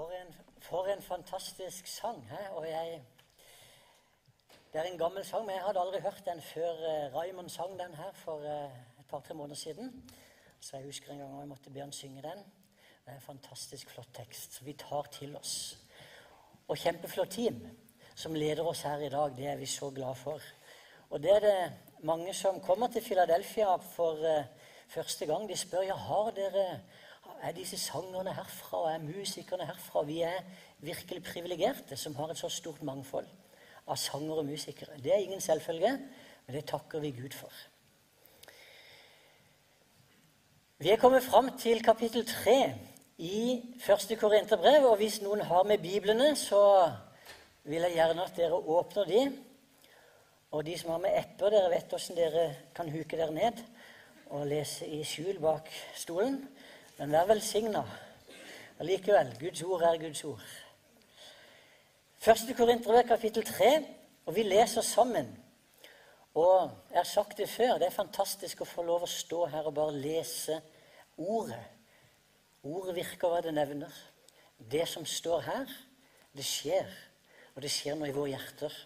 For en, for en fantastisk sang. He? Og jeg, det er en gammel sang, men jeg hadde aldri hørt den før uh, Raymond sang den her for uh, et par-tre måneder siden. Så jeg husker en gang jeg måtte be han synge den. Det er en fantastisk flott tekst så vi tar til oss. Og kjempeflott team som leder oss her i dag. Det er vi så glad for. Og det er det mange som kommer til Philadelphia for uh, første gang. De spør ja, har dere er disse sangerne herfra og er musikerne herfra. Vi er virkelig privilegerte som har et så stort mangfold av sanger og musikere. Det er ingen selvfølge, men det takker vi Gud for. Vi er kommet fram til kapittel 3 i første Korinterbrev. Og hvis noen har med Biblene, så vil jeg gjerne at dere åpner de. Og de som har med epper, dere vet hvordan dere kan huke dere ned og lese i skjul bak stolen. Men vær velsigna allikevel. Guds ord er Guds ord. Første Korinterbrev, kapittel 3, og vi leser sammen. Og jeg har sagt det før, det er fantastisk å få lov å stå her og bare lese ordet. Ordet virker hva det nevner. Det som står her, det skjer. Og det skjer noe i våre hjerter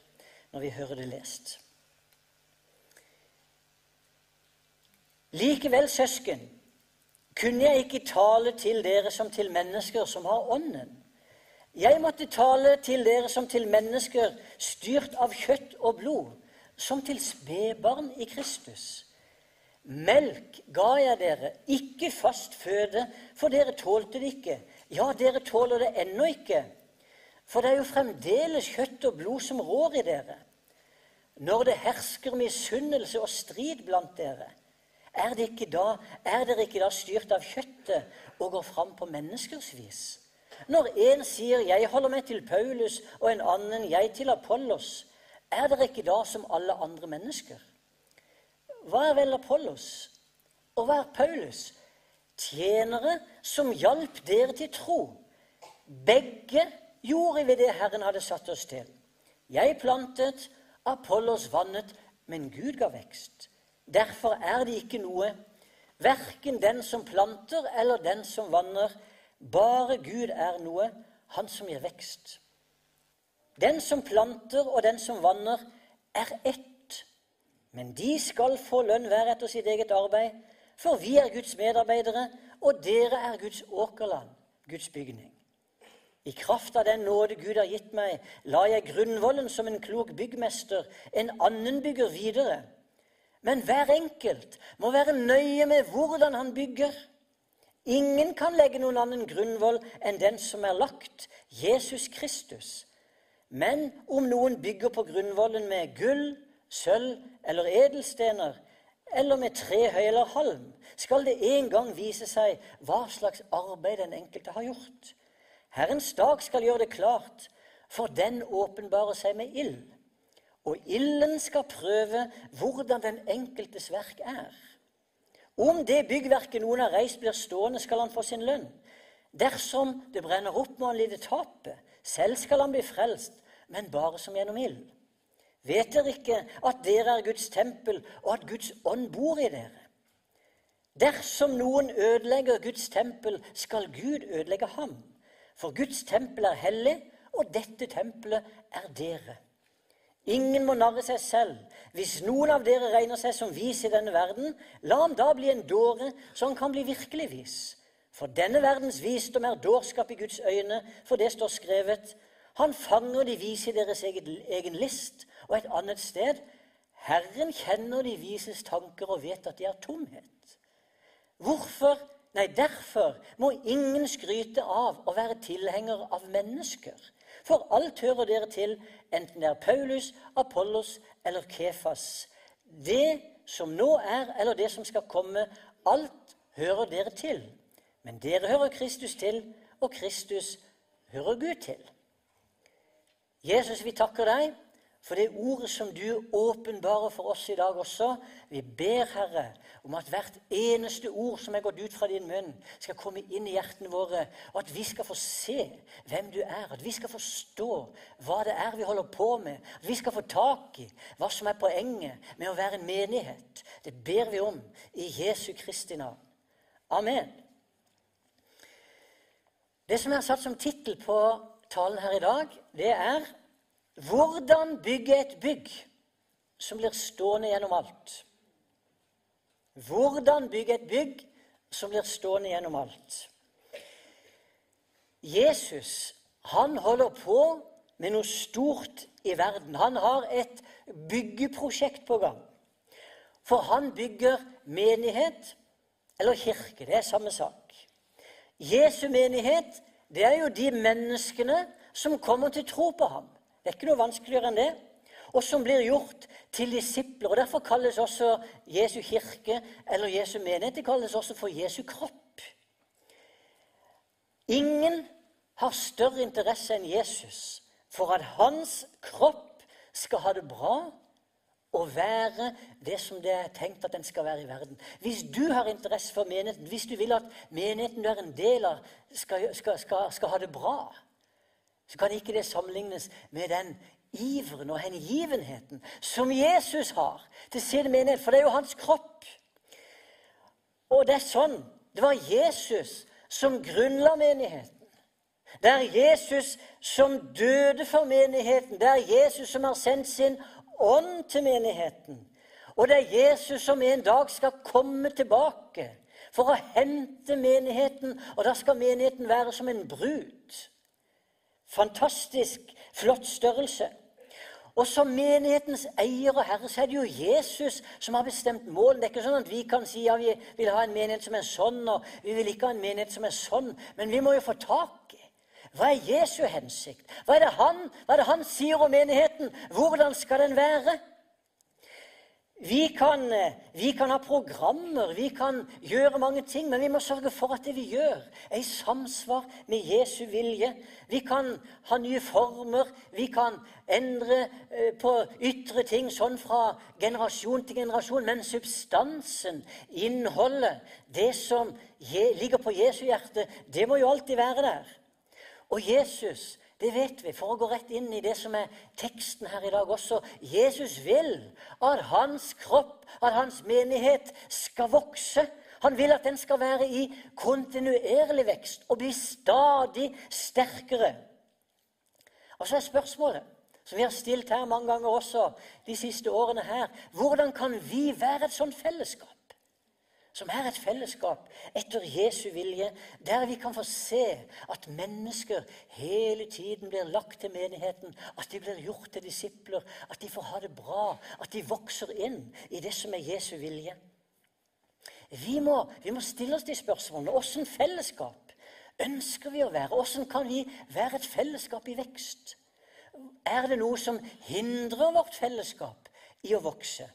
når vi hører det lest. Likevel, søsken, kunne jeg ikke tale til dere som til mennesker som har Ånden. Jeg måtte tale til dere som til mennesker styrt av kjøtt og blod, som til spedbarn i Kristus. Melk ga jeg dere, ikke fast føde, for dere tålte det ikke. Ja, dere tåler det ennå ikke, for det er jo fremdeles kjøtt og blod som rår i dere. Når det hersker misunnelse og strid blant dere, er, det ikke da, er dere ikke da styrt av kjøttet og går fram på menneskers vis? Når en sier 'jeg holder meg til Paulus', og en annen 'jeg til Apollos', er dere ikke da som alle andre mennesker? Hva er vel Apollos, og hva er Paulus? Tjenere som hjalp dere til tro. Begge gjorde vi det Herren hadde satt oss til. Jeg plantet, Apollos vannet, men Gud ga vekst. Derfor er det ikke noe, verken den som planter eller den som vanner. Bare Gud er noe, han som gir vekst. Den som planter og den som vanner, er ett. Men de skal få lønn hver etter sitt eget arbeid, for vi er Guds medarbeidere, og dere er Guds åkerland, Guds bygning. I kraft av den nåde Gud har gitt meg, la jeg grunnvollen som en klok byggmester, en annen bygger videre. Men hver enkelt må være nøye med hvordan han bygger. Ingen kan legge noen annen grunnvoll enn den som er lagt, Jesus Kristus. Men om noen bygger på grunnvollen med gull, sølv eller edelstener, eller med trehøy eller halm, skal det en gang vise seg hva slags arbeid den enkelte har gjort. Herrens dag skal gjøre det klart, for den åpenbarer seg med ild. Og ilden skal prøve hvordan den enkeltes verk er. Om det byggverket noen har reist, blir stående, skal han få sin lønn. Dersom det brenner opp, må han lide tapet. Selv skal han bli frelst, men bare som gjennom ild. Vet dere ikke at dere er Guds tempel, og at Guds ånd bor i dere? Dersom noen ødelegger Guds tempel, skal Gud ødelegge ham. For Guds tempel er hellig, og dette tempelet er dere. Ingen må narre seg selv. Hvis noen av dere regner seg som vis i denne verden, la ham da bli en dåre, så han kan bli virkelig vis. For denne verdens visdom er dårskap i Guds øyne, for det står skrevet. Han fanger de vise i deres egen list. Og et annet sted. Herren kjenner de vises tanker og vet at de er tomhet. Hvorfor? Nei, derfor må ingen skryte av å være tilhenger av mennesker. For alt hører dere til, enten det er Paulus, Apollos eller Kefas. Det som nå er, eller det som skal komme, alt hører dere til. Men dere hører Kristus til, og Kristus hører Gud til. Jesus, vi takker deg for det ordet som du åpenbarer for oss i dag også. Vi ber, Herre, om at hvert eneste ord som er gått ut fra din munn, skal komme inn i hjertene våre, og at vi skal få se hvem du er, at vi skal forstå hva det er vi holder på med, at vi skal få tak i hva som er poenget med å være en menighet. Det ber vi om i Jesu Kristi navn. Amen. Det som jeg har satt som tittel på talen her i dag, det er 'Hvordan bygge et bygg som blir stående gjennom alt'. Hvordan bygge et bygg som blir stående gjennom alt. Jesus han holder på med noe stort i verden. Han har et byggeprosjekt på gang. For han bygger menighet eller kirke. Det er samme sak. Jesu menighet det er jo de menneskene som kommer til tro på ham. Det er ikke noe vanskeligere enn det. Og som blir gjort til disipler. og Derfor kalles også Jesu kirke eller Jesu menighet det kalles også for Jesu kropp. Ingen har større interesse enn Jesus for at hans kropp skal ha det bra og være det som det er tenkt at den skal være i verden. Hvis du har interesse for menigheten, hvis du vil at menigheten du er en del av, skal, skal, skal, skal ha det bra, så kan ikke det sammenlignes med den iveren og hengivenheten som Jesus har til sin menighet. For det er jo hans kropp. Og det er sånn. Det var Jesus som grunnla menigheten. Det er Jesus som døde for menigheten. Det er Jesus som har sendt sin ånd til menigheten. Og det er Jesus som en dag skal komme tilbake for å hente menigheten. Og da skal menigheten være som en brud. Fantastisk flott størrelse. Og som menighetens eier og herre så er det jo Jesus som har bestemt målen. Det er ikke sånn at vi kan si ja, vi vil ha en menighet som er sånn, og vi vil ikke ha en menighet som er sånn. Men vi må jo få tak i hva er Jesu hensikt? Hva er, det han, hva er det han sier om menigheten? Hvordan skal den være? Vi kan, vi kan, ha programmer, vi kan gjøre mange ting, men vi må sørge for at det vi gjør, er i samsvar med Jesu vilje. Vi kan ha nye former, vi kan endre eh, på ytre ting sånn fra generasjon til generasjon, men substansen, innholdet, det som ligger på Jesu hjerte, det må jo alltid være der. Og Jesus, det vet vi, for å gå rett inn i det som er teksten her i dag også Jesus vil at hans kropp, at hans menighet, skal vokse. Han vil at den skal være i kontinuerlig vekst og bli stadig sterkere. Og så er spørsmålet, som vi har stilt her mange ganger også de siste årene her Hvordan kan vi være et sånt fellesskap? Som er et fellesskap etter Jesu vilje, der vi kan få se at mennesker hele tiden blir lagt til menigheten, at de blir gjort til disipler, at de får ha det bra, at de vokser inn i det som er Jesu vilje. Vi må, vi må stille oss de spørsmålene. Åssen fellesskap ønsker vi å være? Åssen kan vi være et fellesskap i vekst? Er det noe som hindrer vårt fellesskap i å vokse?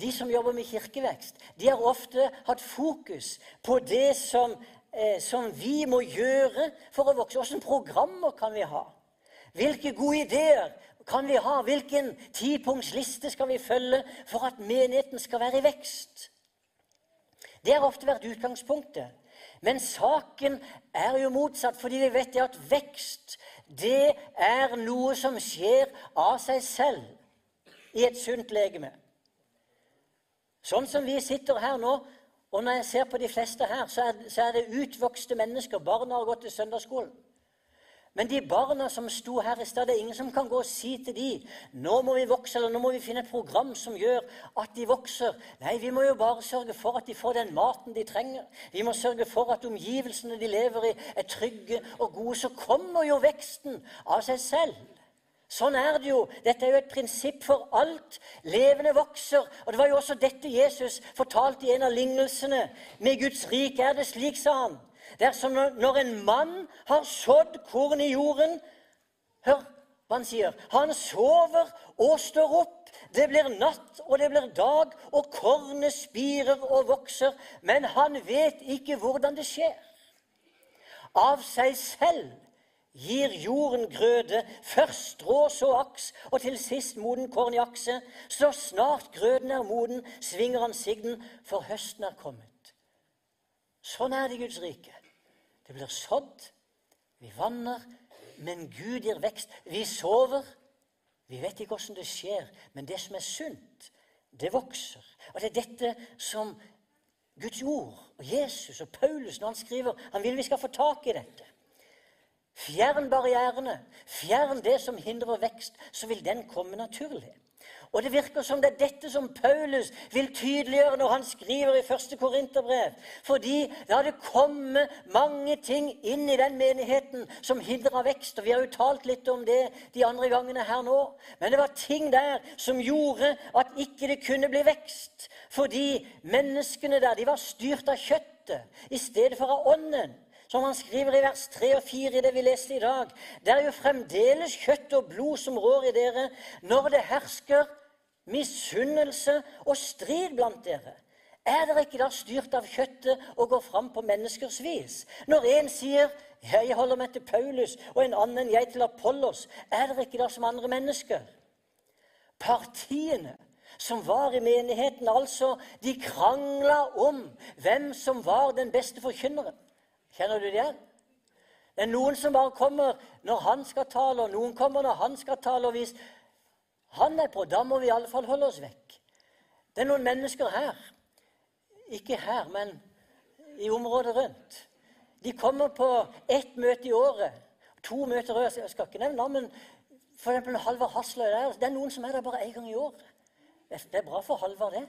De som jobber med kirkevekst, de har ofte hatt fokus på det som, eh, som vi må gjøre for å vokse. Hvilke programmer kan vi ha? Hvilke gode ideer kan vi ha? Hvilken tipunktsliste skal vi følge for at menigheten skal være i vekst? Det har ofte vært utgangspunktet. Men saken er jo motsatt, fordi vi vet at vekst det er noe som skjer av seg selv i et sunt legeme. Sånn som vi sitter her nå, og når jeg ser på de fleste her, så er, så er det utvokste mennesker. Barna har gått til søndagsskolen. Men de barna som sto her i stad, det er ingen som kan gå og si til de, nå må vi vokse, eller nå må vi finne et program som gjør at de vokser. Nei, vi må jo bare sørge for at de får den maten de trenger. Vi må sørge for at omgivelsene de lever i, er trygge og gode. Så kommer jo veksten av seg selv. Sånn er det jo. Dette er jo et prinsipp for alt. Levende vokser. Og Det var jo også dette Jesus fortalte i en av lignelsene. Med Guds rike er det slik, sa han. Det er som når en mann har sådd korn i jorden Hør hva han sier. Han sover og står opp. Det blir natt, og det blir dag, og kornet spirer og vokser. Men han vet ikke hvordan det skjer. Av seg selv gir jorden grøde, først strå, så aks, og til sist moden korn i akse. Så snart grøden er moden, svinger han sigden, for høsten er kommet. Sånn er det i Guds rike. Det blir sådd, vi vanner, men Gud gir vekst. Vi sover. Vi vet ikke åssen det skjer, men det som er sunt, det vokser. Og det er dette som Guds ord og Jesus og Paulus når han skriver Han vil vi skal få tak i dette. Fjern barrierene, fjern det som hindrer vekst, så vil den komme naturlig. Og det virker som det er dette som Paulus vil tydeliggjøre når han skriver i 1. Korinterbrev. Fordi det hadde kommet mange ting inn i den menigheten som hindra vekst. Og vi har jo talt litt om det de andre gangene her nå. Men det var ting der som gjorde at ikke det kunne bli vekst. Fordi menneskene der de var styrt av kjøttet i stedet for av ånden som han skriver i vers 3 og 4 i det vi leste i dag. Det er jo fremdeles kjøtt og blod som rår i dere når det hersker misunnelse og strid blant dere. Er dere ikke da styrt av kjøttet og går fram på menneskers vis? Når en sier 'Jeg holder meg til Paulus', og en annen 'Jeg til Apollos', er dere ikke da som andre mennesker? Partiene som var i menigheten, altså, de krangla om hvem som var den beste forkynneren. Kjenner du det? Det er noen som bare kommer når han skal tale, og noen kommer når han skal tale. og hvis han er på, da må vi i alle fall holde oss vekk. Det er noen mennesker her, ikke her, men i området rundt. De kommer på ett møte i året. To møter i året. Jeg skal ikke nevne navn, men f.eks. Halvard Hasløy der. Det er noen som er der bare én gang i året. Det er bra for Halvard, det.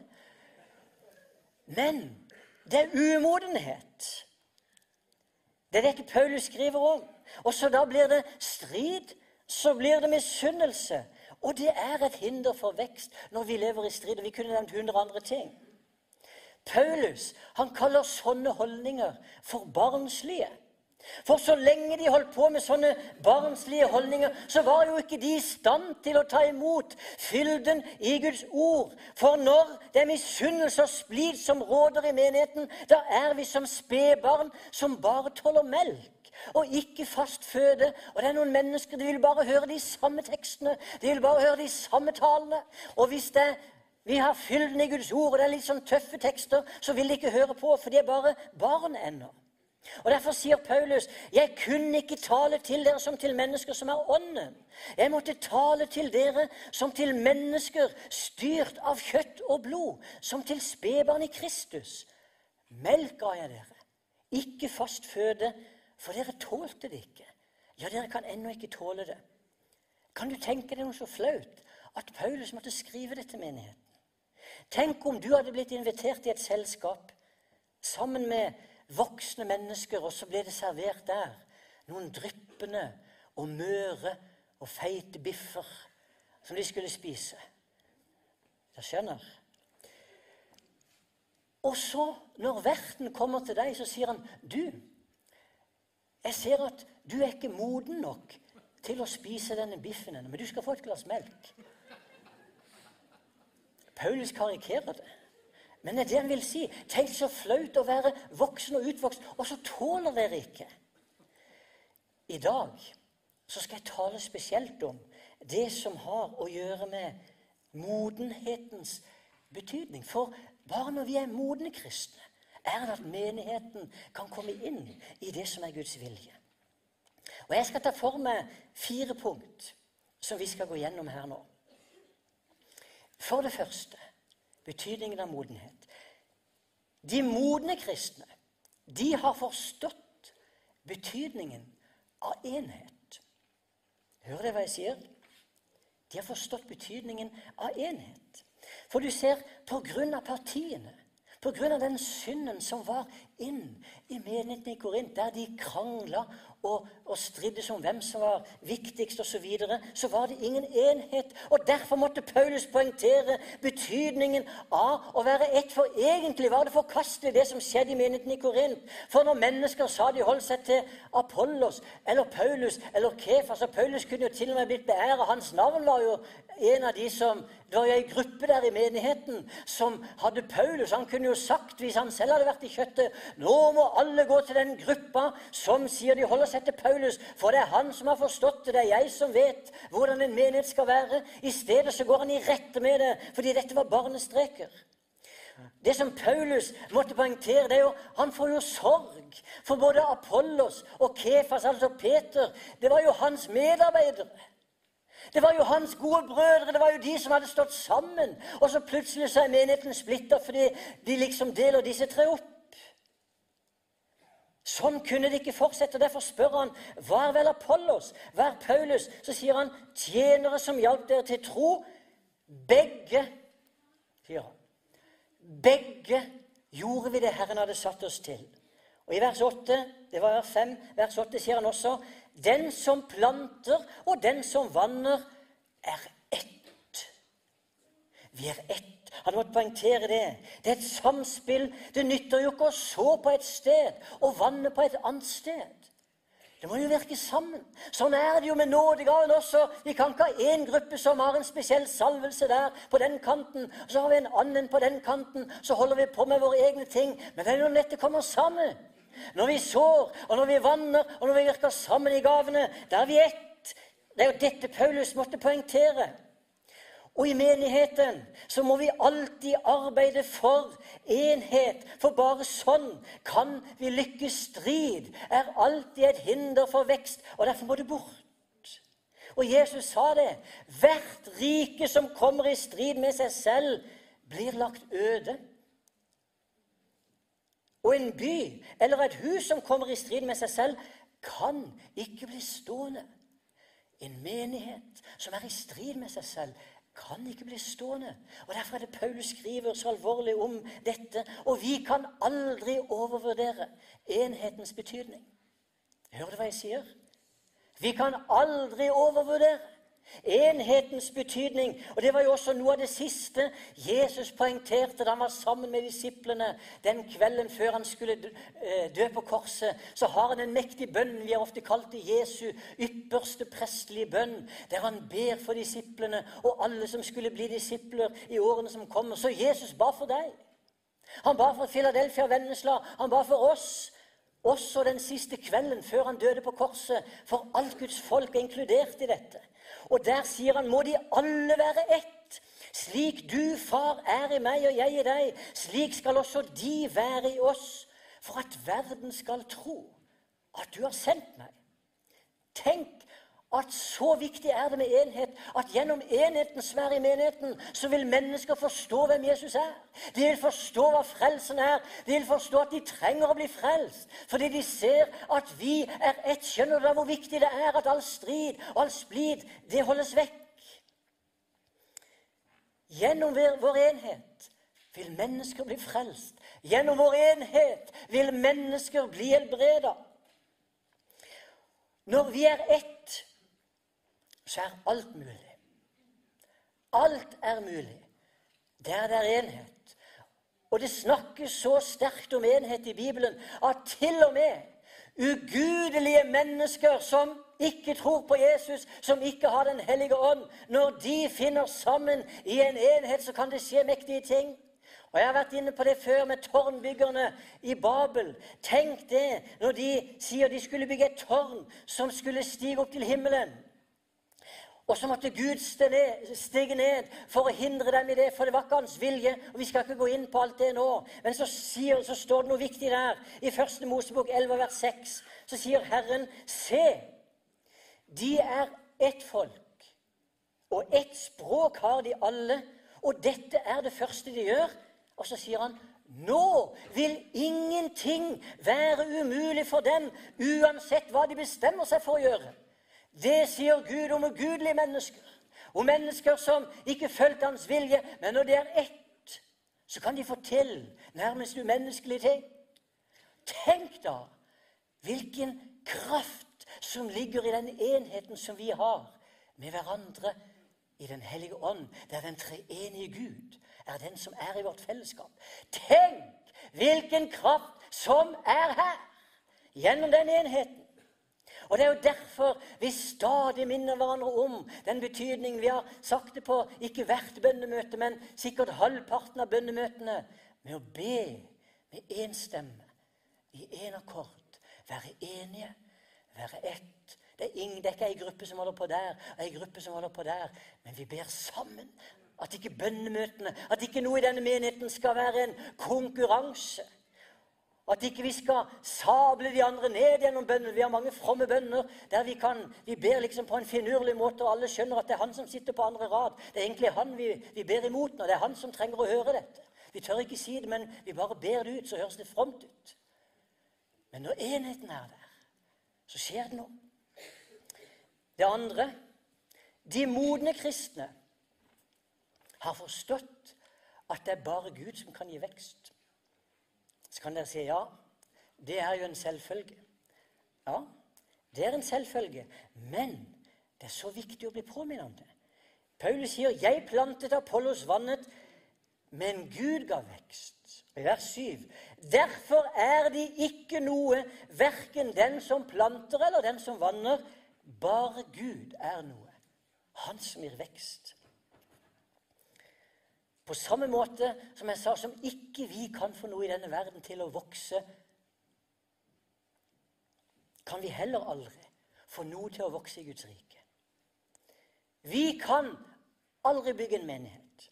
Men det er umodenhet. Det er dette Paulus skriver om. Og så da blir det strid, så blir det misunnelse. Og det er et hinder for vekst når vi lever i strid. Og vi kunne nevnt hundre andre ting. Paulus han kaller sånne holdninger for barnslige. For så lenge de holdt på med sånne barnslige holdninger, så var jo ikke de i stand til å ta imot fylden i Guds ord. For når det er misunnelse og splid som råder i menigheten, da er vi som spedbarn som bare tåler melk og ikke fast føde. Og det er noen mennesker de vil bare høre de samme tekstene, de vil bare høre de samme talene. Og hvis det, vi har fylden i Guds ord, og det er litt sånn tøffe tekster, så vil de ikke høre på, for de er bare barn ennå. Og Derfor sier Paulus, 'Jeg kunne ikke tale til dere som til mennesker som er ånden.' 'Jeg måtte tale til dere som til mennesker styrt av kjøtt og blod,' 'som til spedbarn i Kristus.' Melk ga jeg dere, ikke fast føde, for dere tålte det ikke. Ja, dere kan ennå ikke tåle det. Kan du tenke deg noe så flaut at Paulus måtte skrive det til menigheten? Tenk om du hadde blitt invitert i et selskap sammen med voksne mennesker, og så ble det servert der noen dryppende og møre og feite biffer som de skulle spise. Dere skjønner? Og så, når verten kommer til deg, så sier han, 'Du, jeg ser at du er ikke moden nok til å spise denne biffen ennå, men du skal få et glass melk.' Paulus karikerer det. Men det er det han vil si. Tenk så flaut å være voksen og utvokst, og så tåler dere ikke. I dag så skal jeg tale spesielt om det som har å gjøre med modenhetens betydning. For bare når vi er modne kristne, er det at menigheten kan komme inn i det som er Guds vilje. Og Jeg skal ta for meg fire punkt som vi skal gå gjennom her nå. For det første betydningen av modenhet. De modne kristne de har forstått betydningen av enhet. Hører dere hva jeg sier? De har forstått betydningen av enhet. For du ser, på grunn av partiene Pga. den synden som var inn i menigheten i Korint, der de krangla og, og striddes om hvem som var viktigst osv., så, videre, så var det ingen enhet. Og Derfor måtte Paulus poengtere betydningen av å være ett. For egentlig var det forkastelig, det som skjedde i menigheten i Korint. For når mennesker sa de holdt seg til Apollos eller Paulus eller Kefas Og Paulus kunne jo til og med blitt beæra. Hans navn var jo en av de som Det var jo ei gruppe der i menigheten som hadde Paulus. Han kunne jo sagt, hvis han selv hadde vært i kjøttet Nå må alle gå til den gruppa som sier de holder seg til Paulus, for det er han som har forstått det. Det er jeg som vet hvordan en menighet skal være. I stedet så går han i rette med det, fordi dette var barnestreker. Det som Paulus måtte poengtere, det er jo han får jo sorg for både Apollos og Kefas, altså Peter. Det var jo hans medarbeidere. Det var jo hans gode brødre, det var jo de som hadde stått sammen. Og så plutselig så er menigheten splitta fordi de liksom deler disse tre opp. Sånn kunne det ikke fortsette. Derfor spør han hva er vel Apollos, hva er Paulus? Så sier han tjenere som hjalp dere til tro. Begge, sier han. Begge gjorde vi det Herren hadde satt oss til. Og I vers 8, det var vers 5, vers 8 sier han også den som planter og den som vanner, er ett. Vi er ett. Han måtte poengtere det. Det er et samspill. Det nytter jo ikke å så på et sted og vanne på et annet sted. Det må jo virke sammen. Sånn er det jo med nådegaven også. Vi kan ikke ha én gruppe som har en spesiell salvelse der på den kanten, og så har vi en annen på den kanten. Så holder vi på med våre egne ting. Men det er jo når dette kommer sammen. Når vi sår, og når vi vanner, og når vi virker sammen i gavene, da er vi ett. Det er jo dette Paulus måtte poengtere. Og i menigheten så må vi alltid arbeide for enhet, for bare sånn kan vi lykkes. Strid er alltid et hinder for vekst, og derfor må det bort. Og Jesus sa det. Hvert rike som kommer i strid med seg selv, blir lagt øde. Og en by eller et hus som kommer i strid med seg selv, kan ikke bli stående. En menighet som er i strid med seg selv, kan ikke bli stående. Og Derfor er det Paulus skriver så alvorlig om dette. Og vi kan aldri overvurdere enhetens betydning. Hører du hva jeg sier? Vi kan aldri overvurdere Enhetens betydning. Og Det var jo også noe av det siste Jesus poengterte da han var sammen med disiplene den kvelden før han skulle eh, dø på korset. Så har han en mektig bønn vi har ofte kalt det Jesu ypperste prestelige bønn, der han ber for disiplene og alle som skulle bli disipler i årene som kommer. Så Jesus ba for deg. Han ba for Philadelphia og Vennesla. Han ba for oss. Også den siste kvelden før han døde på korset. For alt Guds folk er inkludert i dette. Og der sier han må de alle være ett. Slik du, far, er i meg og jeg i deg, slik skal også de være i oss, for at verden skal tro at du har sendt meg. Tenk at så viktig er det med enhet at gjennom enheten som er i menigheten, så vil mennesker forstå hvem Jesus er. De vil forstå hva frelsen er. De vil forstå at de trenger å bli frelst. Fordi de ser at vi er ett. Skjønner du hvor viktig det er at all strid og all splid, det holdes vekk? Gjennom vår enhet vil mennesker bli frelst. Gjennom vår enhet vil mennesker bli helbreda. Når vi er ett, så er alt mulig. Alt er mulig der det er enhet. Og det snakkes så sterkt om enhet i Bibelen at til og med ugudelige mennesker som ikke tror på Jesus, som ikke har Den hellige ånd, når de finner sammen i en enhet, så kan det skje mektige ting. Og Jeg har vært inne på det før med tårnbyggerne i Babel. Tenk det når de sier de skulle bygge et tårn som skulle stige opp til himmelen. Og så måtte Gud stige ned for å hindre dem i det, for det var ikke hans vilje. og Vi skal ikke gå inn på alt det nå. Men så, sier, så står det noe viktig der. I 1. Mosebok 11, vers 6 så sier Herren, se, de er ett folk, og ett språk har de alle, og dette er det første de gjør. Og så sier han, nå vil ingenting være umulig for dem, uansett hva de bestemmer seg for å gjøre. Det sier Gud om ugudelige mennesker. Om mennesker som ikke fulgte hans vilje. Men når det er ett, så kan de få til nærmest umenneskelige ting. Tenk da hvilken kraft som ligger i den enheten som vi har med hverandre i Den hellige ånd, der den treenige Gud er den som er i vårt fellesskap. Tenk hvilken kraft som er her gjennom den enheten. Og Det er jo derfor vi stadig minner hverandre om den betydningen vi har sagt det på ikke hvert bønnemøte, men sikkert halvparten av bønnemøtene, med å be med én stemme, i én akkord, være enige, være ett. Det er, ikke ei gruppe som holder på der, og ei gruppe som holder på der, men vi ber sammen. At ikke bønnemøtene, at ikke noe i denne menigheten skal være en konkurranse. At ikke vi skal sable de andre ned gjennom bønnen. Vi har mange fromme bønner der vi kan, vi ber liksom på en finurlig måte, og alle skjønner at det er han som sitter på andre rad. Det er egentlig han vi, vi ber imot nå. Det er han som trenger å høre dette. Vi tør ikke si det, men vi bare ber det ut, så høres det fromt ut. Men når enheten er der, så skjer det noe. Det andre de modne kristne har forstått at det er bare Gud som kan gi vekst. Så kan dere si ja, det er jo en selvfølge. Ja, det er en selvfølge. Men det er så viktig å bli påminnet om det. Paulus sier 'Jeg plantet Apollos vannet, men Gud ga vekst'. Vers 7. Derfor er de ikke noe, verken den som planter eller den som vanner. Bare Gud er noe. Han som gir vekst. På samme måte som jeg sa, som ikke vi kan få noe i denne verden til å vokse, kan vi heller aldri få noe til å vokse i Guds rike. Vi kan aldri bygge en menighet.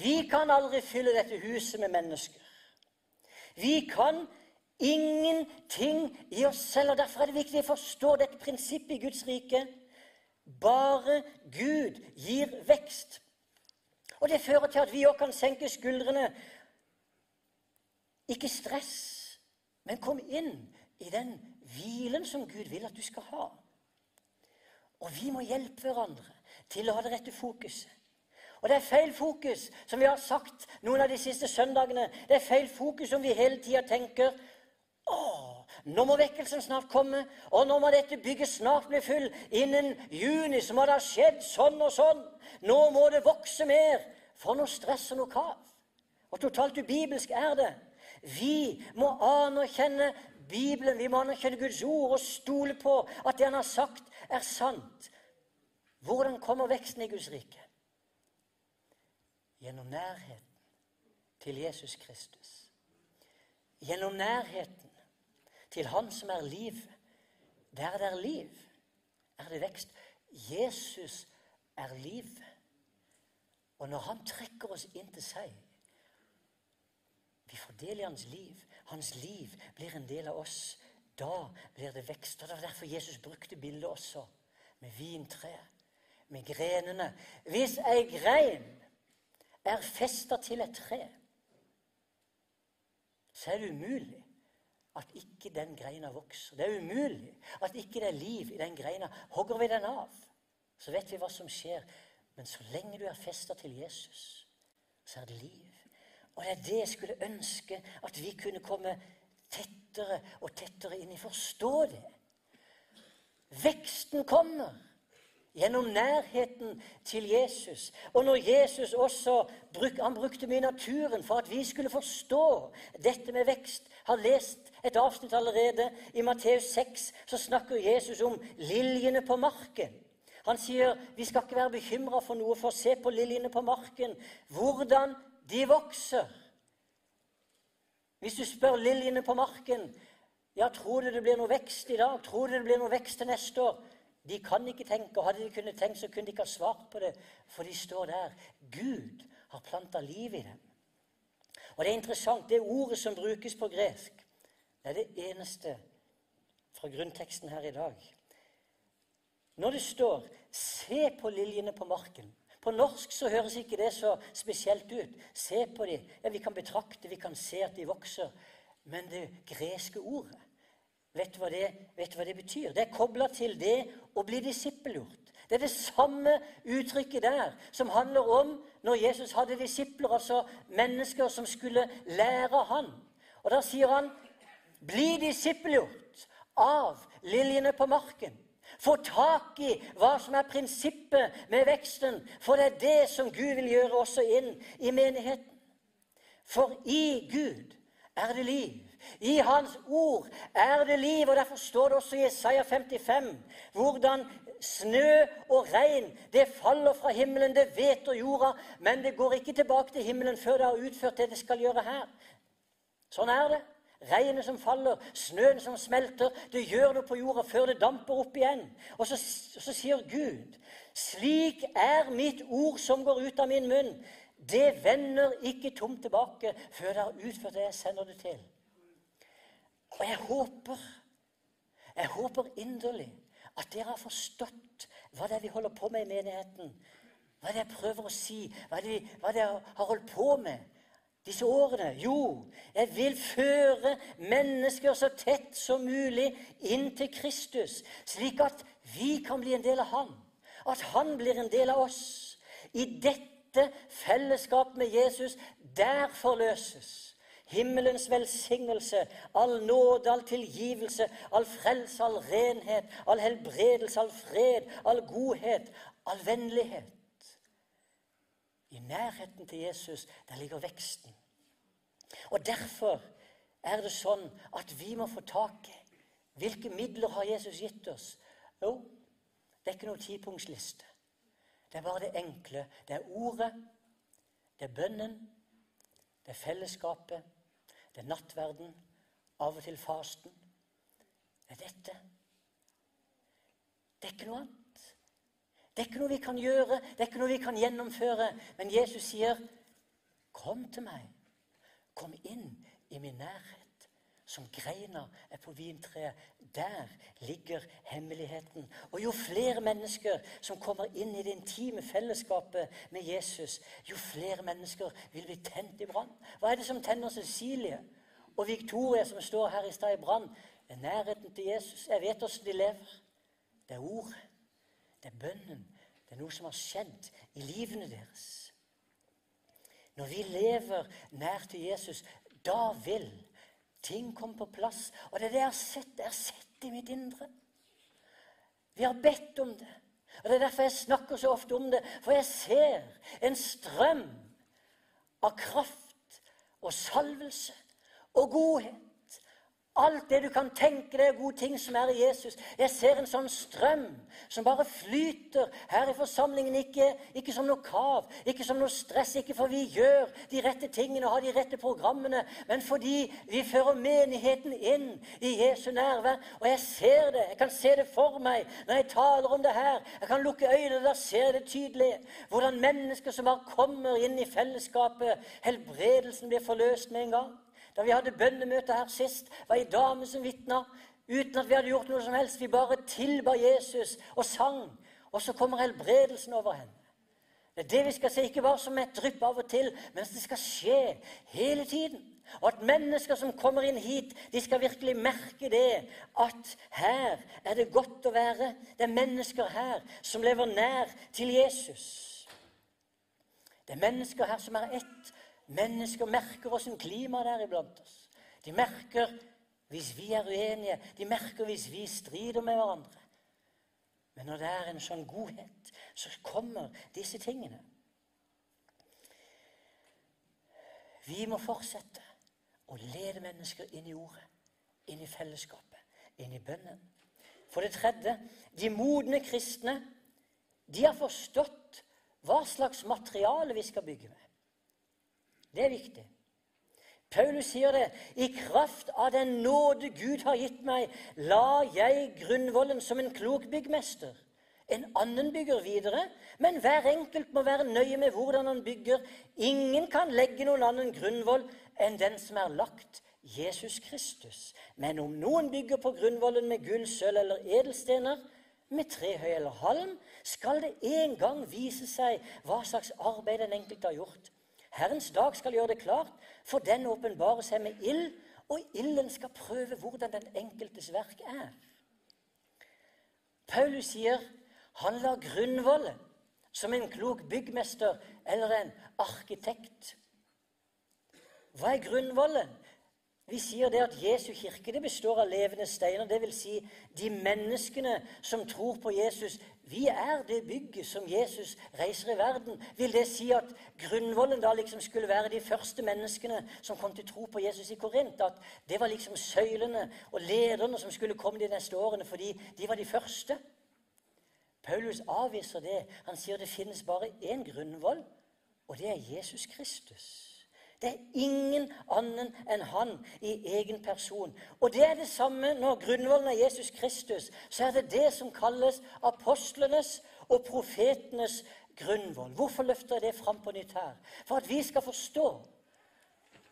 Vi kan aldri fylle dette huset med mennesker. Vi kan ingenting i oss selv. og Derfor er det viktig å forstå dette prinsippet i Guds rike. Bare Gud gir vekst. Og det fører til at vi òg kan senke skuldrene. Ikke stress, men kom inn i den hvilen som Gud vil at du skal ha. Og vi må hjelpe hverandre til å ha det rette fokuset. Og det er feil fokus, som vi har sagt noen av de siste søndagene. Det er feil fokus om vi hele tida tenker å, nå må vekkelsen snart komme, og nå må dette bygget snart bli full. Innen juni så må det ha skjedd sånn og sånn. Nå må det vokse mer. For noe stress og noe kav. Og totalt ubibelsk er det. Vi må anerkjenne Bibelen, vi må anerkjenne Guds ord og stole på at det han har sagt, er sant. Hvordan kommer veksten i Guds rike? Gjennom nærheten til Jesus Kristus. Gjennom nærheten til Han som er liv. Der det er liv, er det vekst. Jesus er liv. Og når han trekker oss inn til seg Vi får del i hans liv. Hans liv blir en del av oss. Da blir det vekst. Og Det var derfor Jesus brukte bildet også med vintreet, med grenene. Hvis ei grein er festa til et tre, så er det umulig at ikke den greina vokser. Det er umulig at ikke det er liv i den greina. Hogger vi den av, så vet vi hva som skjer. Men så lenge du er festa til Jesus, så er det liv. Og det er det jeg skulle ønske at vi kunne komme tettere og tettere inn i. Forstå det. Veksten kommer gjennom nærheten til Jesus. Og når Jesus også bruk, han brukte mye naturen for at vi skulle forstå dette med vekst Har lest et avsnitt allerede. I Matteus 6 så snakker Jesus om liljene på marken. Han sier vi skal ikke være bekymra for noe, for å se på liljene på marken, hvordan de vokser. Hvis du spør liljene på marken ja, tror du det blir noe vekst i dag, tror du det blir noe vekst til neste år, de kan ikke tenke, og hadde de kunnet tenke, så kunne de ikke ha svart på det, for de står der. Gud har planta liv i dem. Og det er interessant, det ordet som brukes på gresk, det er det eneste fra grunnteksten her i dag. Når det står 'se på liljene på marken' På norsk så høres ikke det så spesielt ut. Se på dem. Ja, vi kan betrakte, vi kan se at de vokser. Men det greske ordet, vet du hva det, vet du hva det betyr? Det er kobla til det å bli disippelgjort. Det er det samme uttrykket der som handler om når Jesus hadde disipler, altså mennesker som skulle lære han. Og da sier han 'bli disippelgjort av liljene på marken'. Få tak i hva som er prinsippet med veksten, for det er det som Gud vil gjøre også inn i menigheten. For i Gud er det liv. I Hans ord er det liv. og Derfor står det også i Isaiah 55 hvordan snø og regn det faller fra himmelen, det hveter jorda, men det går ikke tilbake til himmelen før det har utført det det skal gjøre her. Sånn er det. Regnet som faller, snøen som smelter. Det gjør noe på jorda før det damper opp igjen. Og så, så sier Gud, slik er mitt ord som går ut av min munn. Det vender ikke tomt tilbake før det har utført det jeg sender det til. Og jeg håper, jeg håper inderlig at dere har forstått hva det er vi holder på med i menigheten. Hva det er jeg prøver å si, hva det, er har holdt på med disse årene? Jo, jeg vil føre mennesker så tett som mulig inn til Kristus, slik at vi kan bli en del av Han. At Han blir en del av oss. I dette fellesskapet med Jesus, der forløses himmelens velsignelse, all nåde, all tilgivelse, all frelse, all renhet, all helbredelse, all fred, all godhet, all vennlighet. I nærheten til Jesus der ligger veksten. Og Derfor er det sånn at vi må få tak i hvilke midler har Jesus gitt oss. Jo, det er ikke noen tipunktsliste. Det er bare det enkle. Det er ordet, det er bønnen, det er fellesskapet, det er nattverden, av og til fasten. Det er dette. Det er ikke noe annet. Det er ikke noe vi kan gjøre, det er ikke noe vi kan gjennomføre. Men Jesus sier, 'Kom til meg. Kom inn i min nærhet.' Som greina er på vintreet. Der ligger hemmeligheten. Og jo flere mennesker som kommer inn i det intime fellesskapet med Jesus, jo flere mennesker vil bli tent i brann. Hva er det som tenner Cecilie og Victoria, som står her i stad i brann? Det er nærheten til Jesus. Jeg vet åssen de lever. Det er ord. Det er bønnen. Det er noe som har skjedd i livene deres. Når vi lever nær til Jesus, da vil ting kom på plass. Og det er det jeg har sett. Jeg har sett i mitt indre. Vi har bedt om det. Og Det er derfor jeg snakker så ofte om det. For jeg ser en strøm av kraft og salvelse og godhet Alt det du kan tenke deg gode ting som er i Jesus. Jeg ser en sånn strøm som bare flyter her i forsamlingen. Ikke, ikke som noe kav, ikke som noe stress, ikke for vi gjør de rette tingene og har de rette programmene, men fordi vi fører menigheten inn i Jesu nærvær. Og jeg ser det. Jeg kan se det for meg når jeg taler om det her. Jeg kan lukke øynene, da ser jeg det tydelig. Hvordan mennesker som bare kommer inn i fellesskapet, helbredelsen blir forløst med en gang. Da vi hadde bønnemøte her sist, var ei dame som vitna. Uten at vi hadde gjort noe som helst. Vi bare tilba Jesus og sang. Og så kommer helbredelsen over henne. Det er det vi skal se, ikke bare som et drypp av og til, men det skal skje hele tiden. Og at mennesker som kommer inn hit, de skal virkelig merke det. At her er det godt å være. Det er mennesker her som lever nær til Jesus. Det er mennesker her som er ett, Mennesker merker åssen klimaet er iblant oss. De merker hvis vi er uenige. De merker hvis vi strider med hverandre. Men når det er en sånn godhet, så kommer disse tingene. Vi må fortsette å lede mennesker inn i ordet, inn i fellesskapet, inn i bønnen. For det tredje de modne kristne de har forstått hva slags materiale vi skal bygge med. Det er viktig. Paulus sier det. I kraft av den nåde Gud har gitt meg, la jeg grunnvollen som en klok byggmester. En annen bygger videre, men hver enkelt må være nøye med hvordan han bygger. Ingen kan legge noen annen grunnvoll enn den som er lagt, Jesus Kristus. Men om noen bygger på grunnvollen med gull, sølv eller edelstener, med trehøy eller halm, skal det en gang vise seg hva slags arbeid den enkelte har gjort. Herrens dag skal gjøre det klart, for den åpenbarer seg med ild, og ilden skal prøve hvordan den enkeltes verk er. Paulus sier han la grunnvollet som en klok byggmester eller en arkitekt. Hva er grunnvollet? Vi sier det at Jesu kirke består av levende steiner. Dvs. Si de menneskene som tror på Jesus. Vi er det bygget som Jesus reiser i verden. Vil det si at grunnvollen da liksom skulle være de første menneskene som kom til tro på Jesus i Korint? At det var liksom søylene og lederne som skulle komme de neste årene fordi de var de første? Paulus avviser det. Han sier det finnes bare én grunnvoll, og det er Jesus Kristus. Det er ingen annen enn han i egen person. Og det er det samme når grunnvollen er Jesus Kristus. Så er det det som kalles apostlenes og profetenes grunnvoll. Hvorfor løfter jeg det fram på nytt her? For at vi skal forstå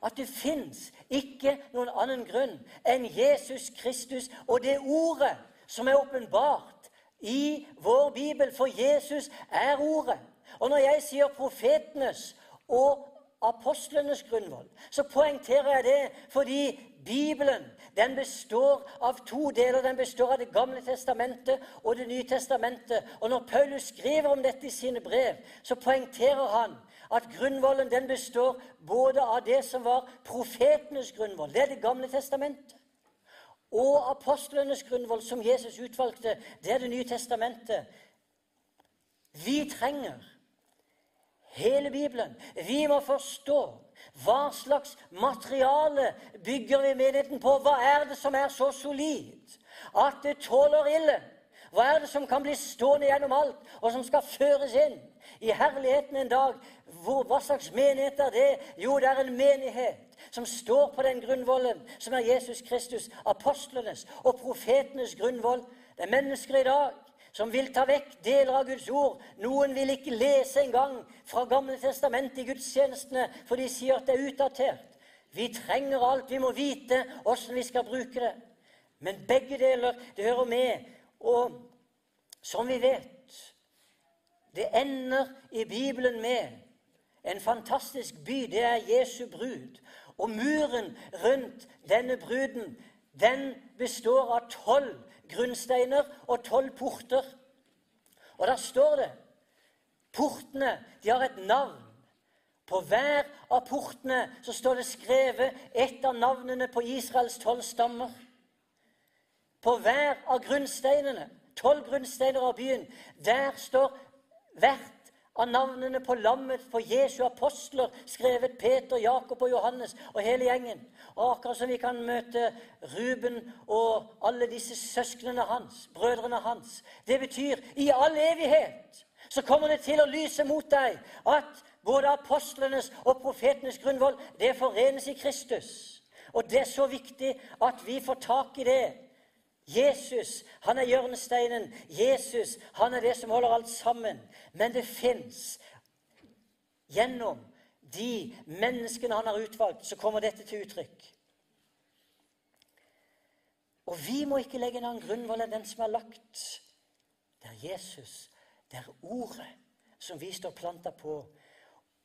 at det fins ikke noen annen grunn enn Jesus Kristus og det ordet som er åpenbart i vår bibel. For Jesus er ordet. Og når jeg sier profetenes og apostlenes grunnvoll, så poengterer jeg det fordi Bibelen den består av to deler. Den består av Det gamle testamentet og Det nye testamentet. Og når Paulus skriver om dette i sine brev, så poengterer han at grunnvollen den består både av det som var profetenes grunnvoll, det er Det gamle testamentet, og apostlenes grunnvoll, som Jesus utvalgte, det er Det nye testamentet. Vi trenger hele Bibelen. Vi må forstå hva slags materiale bygger vi menigheten på. Hva er det som er så solid at det tåler ille? Hva er det som kan bli stående gjennom alt, og som skal føres inn i herligheten en dag? Hvor, hva slags menighet er det? Jo, det er en menighet som står på den grunnvollen som er Jesus Kristus, apostlenes og profetenes grunnvoll. Det er mennesker i dag som vil ta vekk deler av Guds ord. Noen vil ikke lese engang fra Gamle testamentet i gudstjenestene, for de sier at det er utdatert. Vi trenger alt. Vi må vite åssen vi skal bruke det. Men begge deler, det hører med. Og som vi vet Det ender i Bibelen med en fantastisk by. Det er Jesu brud. Og muren rundt denne bruden, den består av tolv grunnsteiner og tolv porter. Og der står det Portene de har et navn. På hver av portene så står det skrevet et av navnene på Israels tolv stammer. På hver av grunnsteinene, tolv grunnsteiner av byen, der står hvert av navnene på lammet for Jesu apostler, skrevet Peter, Jakob og Johannes og hele gjengen. Og akkurat som vi kan møte Ruben og alle disse søsknene hans, brødrene hans. Det betyr i all evighet så kommer det til å lyse mot deg at både apostlenes og profetenes grunnvoll, det forenes i Kristus. Og det er så viktig at vi får tak i det Jesus, han er hjørnesteinen. Jesus, han er det som holder alt sammen. Men det fins gjennom de menneskene han har utvalgt, så kommer dette til uttrykk. Og vi må ikke legge en annen grunnvoll enn den som er lagt. Det er Jesus, det er Ordet, som vi står planta på.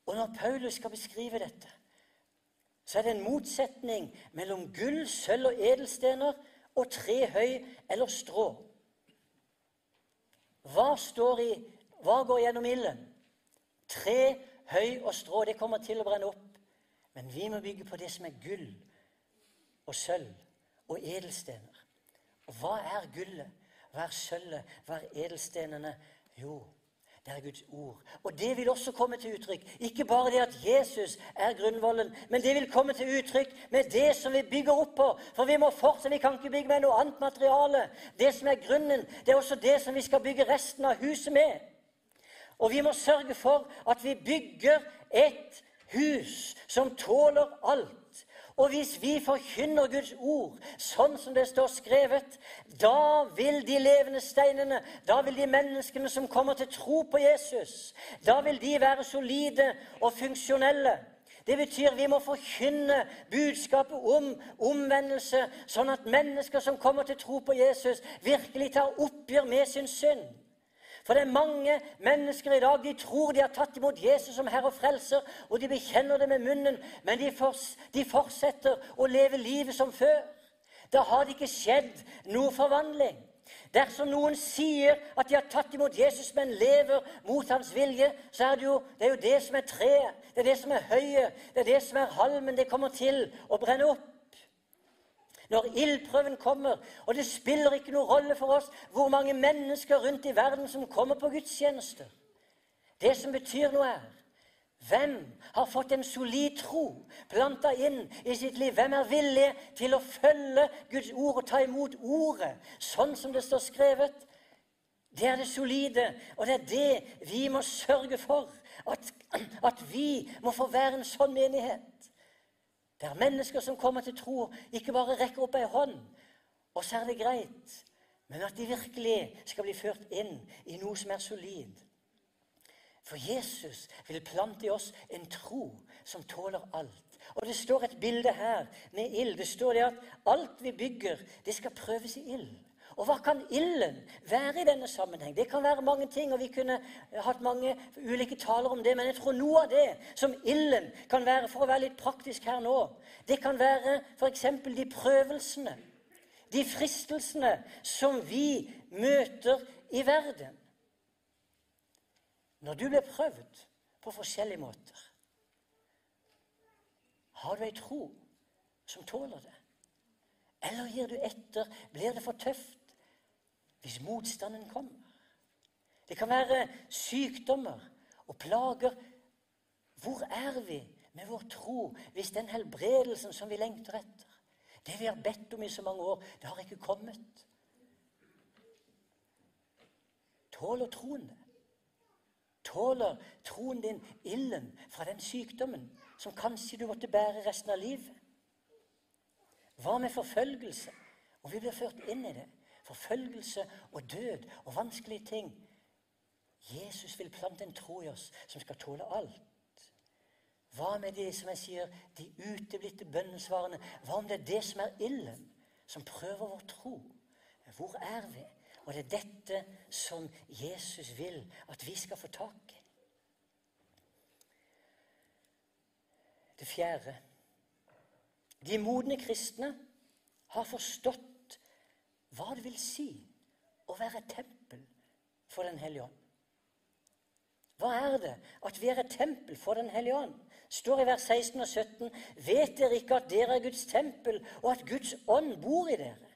Og når Paulus skal beskrive dette, så er det en motsetning mellom gull, sølv og edelstener og tre høy eller strå. Hva står i Hva går gjennom ilden? Tre, høy og strå. Det kommer til å brenne opp. Men vi må bygge på det som er gull og sølv og edelstener. Og hva er gullet? Hva er sølvet? Hva er edelstenene? Jo, det er Guds ord. Og det vil også komme til uttrykk. Ikke bare det at Jesus er grunnvollen, men det vil komme til uttrykk med det som vi bygger opp på. For vi må fortsette, vi kan ikke bygge med noe annet materiale. Det som er grunnen, det er også det som vi skal bygge resten av huset med. Og vi må sørge for at vi bygger et hus som tåler alt. Og hvis vi forkynner Guds ord sånn som det står skrevet, da vil de levende steinene, da vil de menneskene som kommer til tro på Jesus, da vil de være solide og funksjonelle. Det betyr vi må forkynne budskapet om omvendelse, sånn at mennesker som kommer til tro på Jesus, virkelig tar oppgjør med sin synd. For det er mange mennesker i dag de tror de har tatt imot Jesus som Herre og Frelser, og de bekjenner det med munnen, men de, fors, de fortsetter å leve livet som før. Da har det ikke skjedd noe forvandling. Dersom noen sier at de har tatt imot Jesus, men lever mot hans vilje, så er det jo det, er jo det som er treet, det er det som er høyet, det er det som er halmen. Det kommer til å brenne opp når ildprøven kommer. Og det spiller ikke noen rolle for oss hvor mange mennesker rundt i verden som kommer på gudstjenester. Det som betyr noe, er hvem har fått en solid tro planta inn i sitt liv? Hvem er villig til å følge Guds ord og ta imot ordet sånn som det står skrevet? Det er det solide, og det er det vi må sørge for. At, at vi må få være en sånn menighet. Det er mennesker som kommer til tro, ikke bare rekker opp ei hånd, og så er det greit, men at de virkelig skal bli ført inn i noe som er solid. For Jesus vil plante i oss en tro som tåler alt. Og det står et bilde her med ild. Det står det at alt vi bygger, det skal prøves i ild. Og hva kan ilden være i denne sammenheng? Det kan være mange ting, og vi kunne hatt mange ulike taler om det, men jeg tror noe av det som ilden kan være, for å være litt praktisk her nå, det kan være f.eks. de prøvelsene, de fristelsene som vi møter i verden. Når du blir prøvd på forskjellige måter, har du ei tro som tåler det? Eller gir du etter? Blir det for tøft? Hvis motstanden kommer. Det kan være sykdommer og plager. Hvor er vi med vår tro hvis den helbredelsen som vi lengter etter, det vi har bedt om i så mange år, det har ikke kommet? Tåler troen det? Tåler troen din ilden fra den sykdommen som kanskje du måtte bære resten av livet? Hva med forfølgelse? Og vi blir ført inn i det forfølgelse og død og vanskelige ting. Jesus vil plante en tro i oss som skal tåle alt. Hva med det som jeg sier, de uteblitte bønnesvarene? Hva om det er det som er ilden, som prøver vår tro? Hvor er vi? Og det er dette som Jesus vil at vi skal få tak i. Det fjerde De modne kristne har forstått hva det vil si å være et tempel for Den hellige ånd. Hva er det at vi er et tempel for Den hellige ånd? står i vers 16 og 17. Vet dere ikke at dere er Guds tempel, og at Guds ånd bor i dere?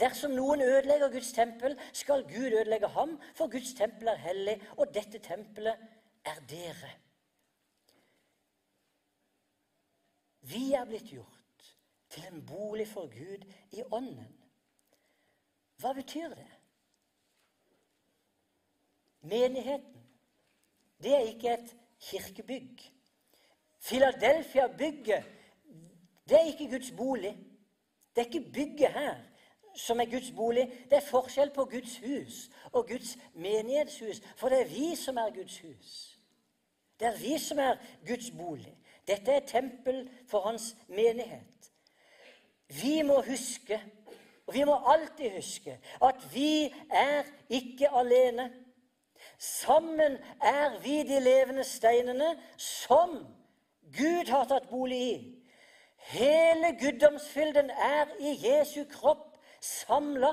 Dersom noen ødelegger Guds tempel, skal Gud ødelegge ham, for Guds tempel er hellig, og dette tempelet er dere. Vi er blitt gjort til en bolig for Gud i ånden. Hva betyr det? Menigheten, det er ikke et kirkebygg. Philadelphia-bygget, det er ikke Guds bolig. Det er ikke bygget her som er Guds bolig. Det er forskjell på Guds hus og Guds menighetshus. For det er vi som er Guds hus. Det er vi som er Guds bolig. Dette er tempel for hans menighet. Vi må huske og vi må alltid huske at vi er ikke alene. Sammen er vi de levende steinene som Gud har tatt bolig i. Hele guddomsfylden er i Jesu kropp samla.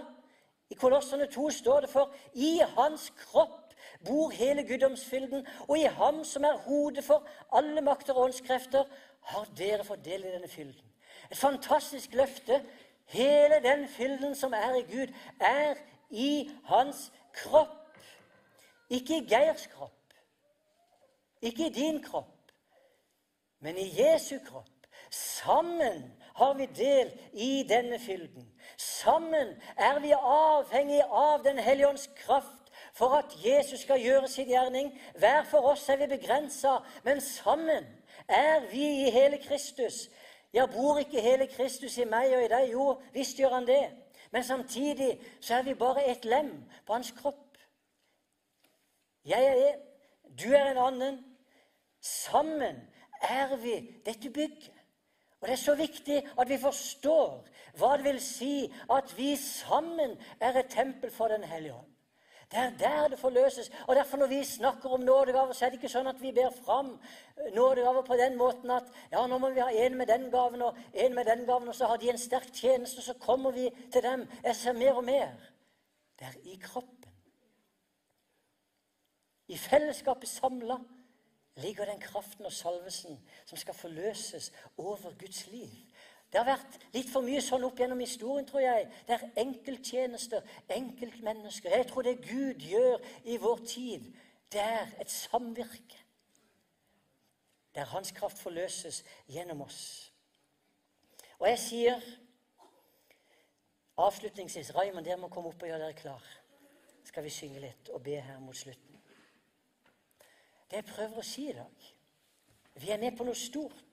I Kolossene 2 står det for i hans kropp bor hele guddomsfylden, og i ham som er hodet for alle makter og åndskrefter, har dere fått del i denne fylden. Et fantastisk løfte Hele den fylden som er i Gud, er i hans kropp. Ikke i Geirs kropp, ikke i din kropp, men i Jesu kropp. Sammen har vi del i denne fylden. Sammen er vi avhengig av Den hellige ånds kraft for at Jesus skal gjøre sin gjerning. Hver for oss er vi begrensa, men sammen er vi i hele Kristus. Ja, bor ikke hele Kristus i meg og i deg? Jo, visst gjør han det. Men samtidig så er vi bare et lem på hans kropp. Jeg er en, du er en annen. Sammen er vi dette bygget. Og Det er så viktig at vi forstår hva det vil si at vi sammen er et tempel for Den hellige ånd. Det er der det forløses. Og derfor Når vi snakker om nådegaver, så er det ikke sånn at vi ber fram nådegaver på den måten at ja, nå må vi ha en med den gaven og en med den gaven, og så har de en sterk tjeneste, og så kommer vi til dem. Jeg ser mer og mer. Det er i kroppen. I fellesskapet samla ligger den kraften og salvelsen som skal forløses over Guds liv. Det har vært litt for mye sånn opp gjennom historien, tror jeg. Det er enkelttjenester, enkeltmennesker. Jeg tror det Gud gjør i vår tid, det er et samvirke. Der Hans kraft forløses gjennom oss. Og jeg sier avslutningsvis Raymond, dere må komme opp og gjøre dere klar. Skal vi synge litt og be her mot slutten. Det jeg prøver å si i dag Vi er med på noe stort.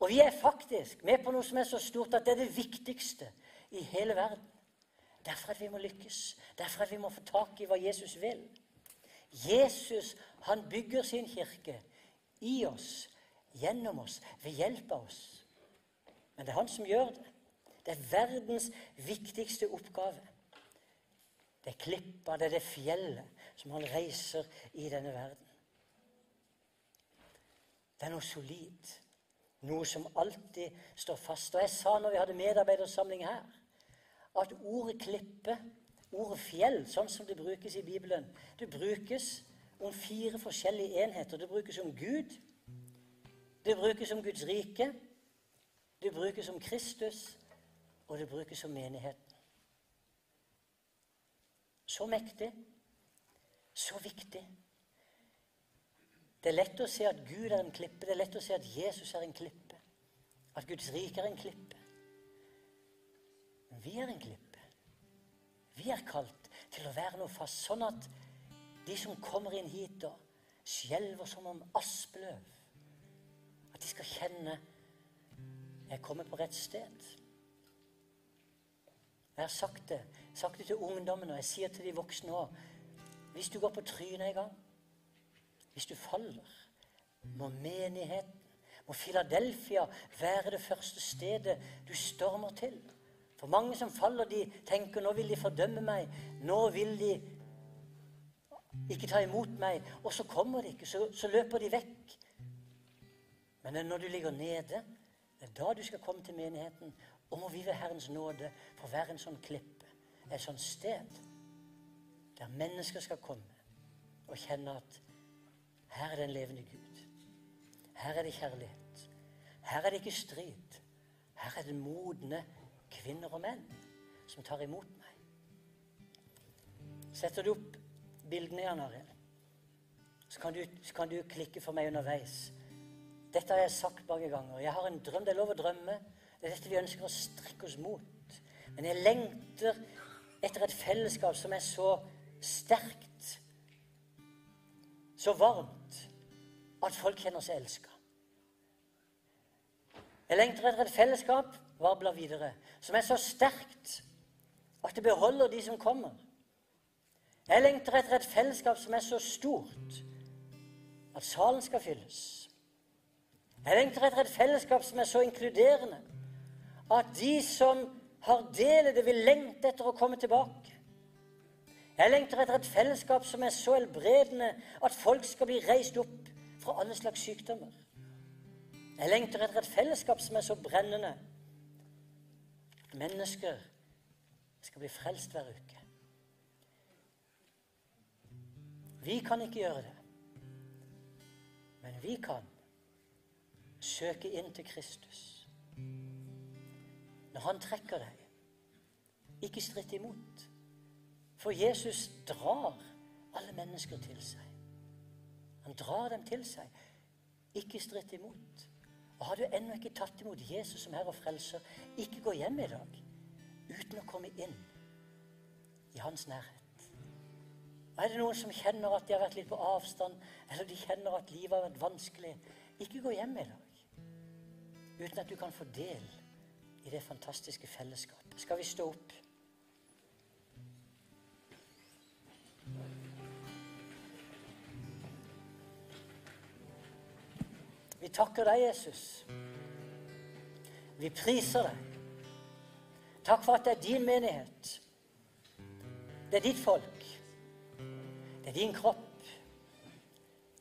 Og vi er faktisk med på noe som er så stort at det er det viktigste i hele verden. Derfor at vi må lykkes. Derfor at vi må få tak i hva Jesus vil. Jesus han bygger sin kirke i oss gjennom oss, ved hjelp av oss. Men det er han som gjør det. Det er verdens viktigste oppgave. Det er klippa, det er det fjellet som han reiser i denne verden. Det er noe solid, noe som alltid står fast. Og jeg sa når vi hadde medarbeidersamling her, at ordet klippe, ordet fjell, sånn som det brukes i Bibelen, det brukes om fire forskjellige enheter. Det brukes om Gud, det brukes om Guds rike, det brukes om Kristus, og det brukes om menigheten. Så mektig, så viktig. Det er lett å se at Gud er en klippe. Det er lett å se at Jesus er en klippe. At Guds rike er en klippe. Men vi er en klippe. Vi er kalt til å være noe fast, sånn at de som kommer inn hit og skjelver som om aspeløv, at de skal kjenne jeg kommer på rett sted. Jeg har sagt det, sagt det til ungdommen, og jeg sier til de voksne òg. Hvis du går på trynet en gang, hvis du faller, må menigheten, må Philadelphia være det første stedet du stormer til. For mange som faller, de tenker nå vil de fordømme meg. Nå vil de ikke ta imot meg. Og så kommer de ikke, så, så løper de vekk. Men når du ligger nede, det er da du skal komme til menigheten og må vi ved Herrens nåde få være en sånn klippe, et sånt sted der mennesker skal komme og kjenne at her er det en levende Gud. Her er det kjærlighet. Her er det ikke strid. Her er det modne kvinner og menn som tar imot meg. Setter du opp bildene igjen, Arild, så, så kan du klikke for meg underveis. Dette har jeg sagt mange ganger. Jeg har en drøm. Det er lov å drømme. Det er dette vi ønsker å strekke oss mot. Men jeg lengter etter et fellesskap som er så sterkt, så varmt, at folk kjenner seg elska. Jeg lengter etter et fellesskap varbler videre, som er så sterkt at det beholder de som kommer. Jeg lengter etter et fellesskap som er så stort at salen skal fylles. Jeg lengter etter et fellesskap som er så inkluderende at de som har del i det, vil lengte etter å komme tilbake. Jeg lengter etter et fellesskap som er så helbredende at folk skal bli reist opp fra alle slags sykdommer. Jeg lengter etter et fellesskap som er så brennende at mennesker skal bli frelst hver uke. Vi kan ikke gjøre det, men vi kan søke inn til Kristus når han trekker deg. Ikke stritt imot. For Jesus drar alle mennesker til seg. Han drar dem til seg. Ikke stritt imot. Og Har du ennå ikke tatt imot Jesus som Herre og Frelser, ikke gå hjem i dag uten å komme inn i hans nærhet. Og Er det noen som kjenner at de har vært litt på avstand, eller de kjenner at livet har vært vanskelig, ikke gå hjem i dag uten at du kan få del i det fantastiske fellesskapet. Skal vi stå opp? Takker deg, Jesus. Vi priser deg. Takk for at det er din menighet. Det er ditt folk. Det er din kropp.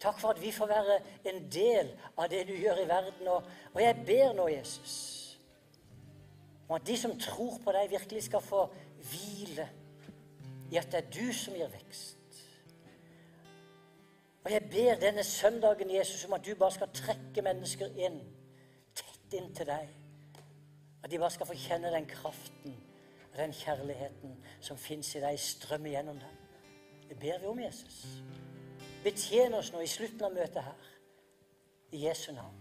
Takk for at vi får være en del av det du gjør i verden. Og, jeg ber nå, Jesus om at de som tror på deg, virkelig skal få hvile i at det er du som gir vekst. Og jeg ber denne søndagen, Jesus, om at du bare skal trekke mennesker inn, tett inn til deg. At de bare skal få kjenne den kraften og den kjærligheten som fins i deg, strømme gjennom dem. Det ber vi om, Jesus. Betjen oss nå i slutten av møtet her. I Jesu navn.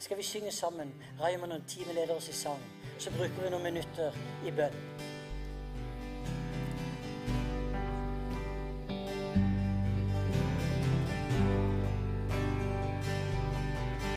Skal vi synge sammen? Raymond og teamet leder oss i sang så bruker vi noen minutter i bønn.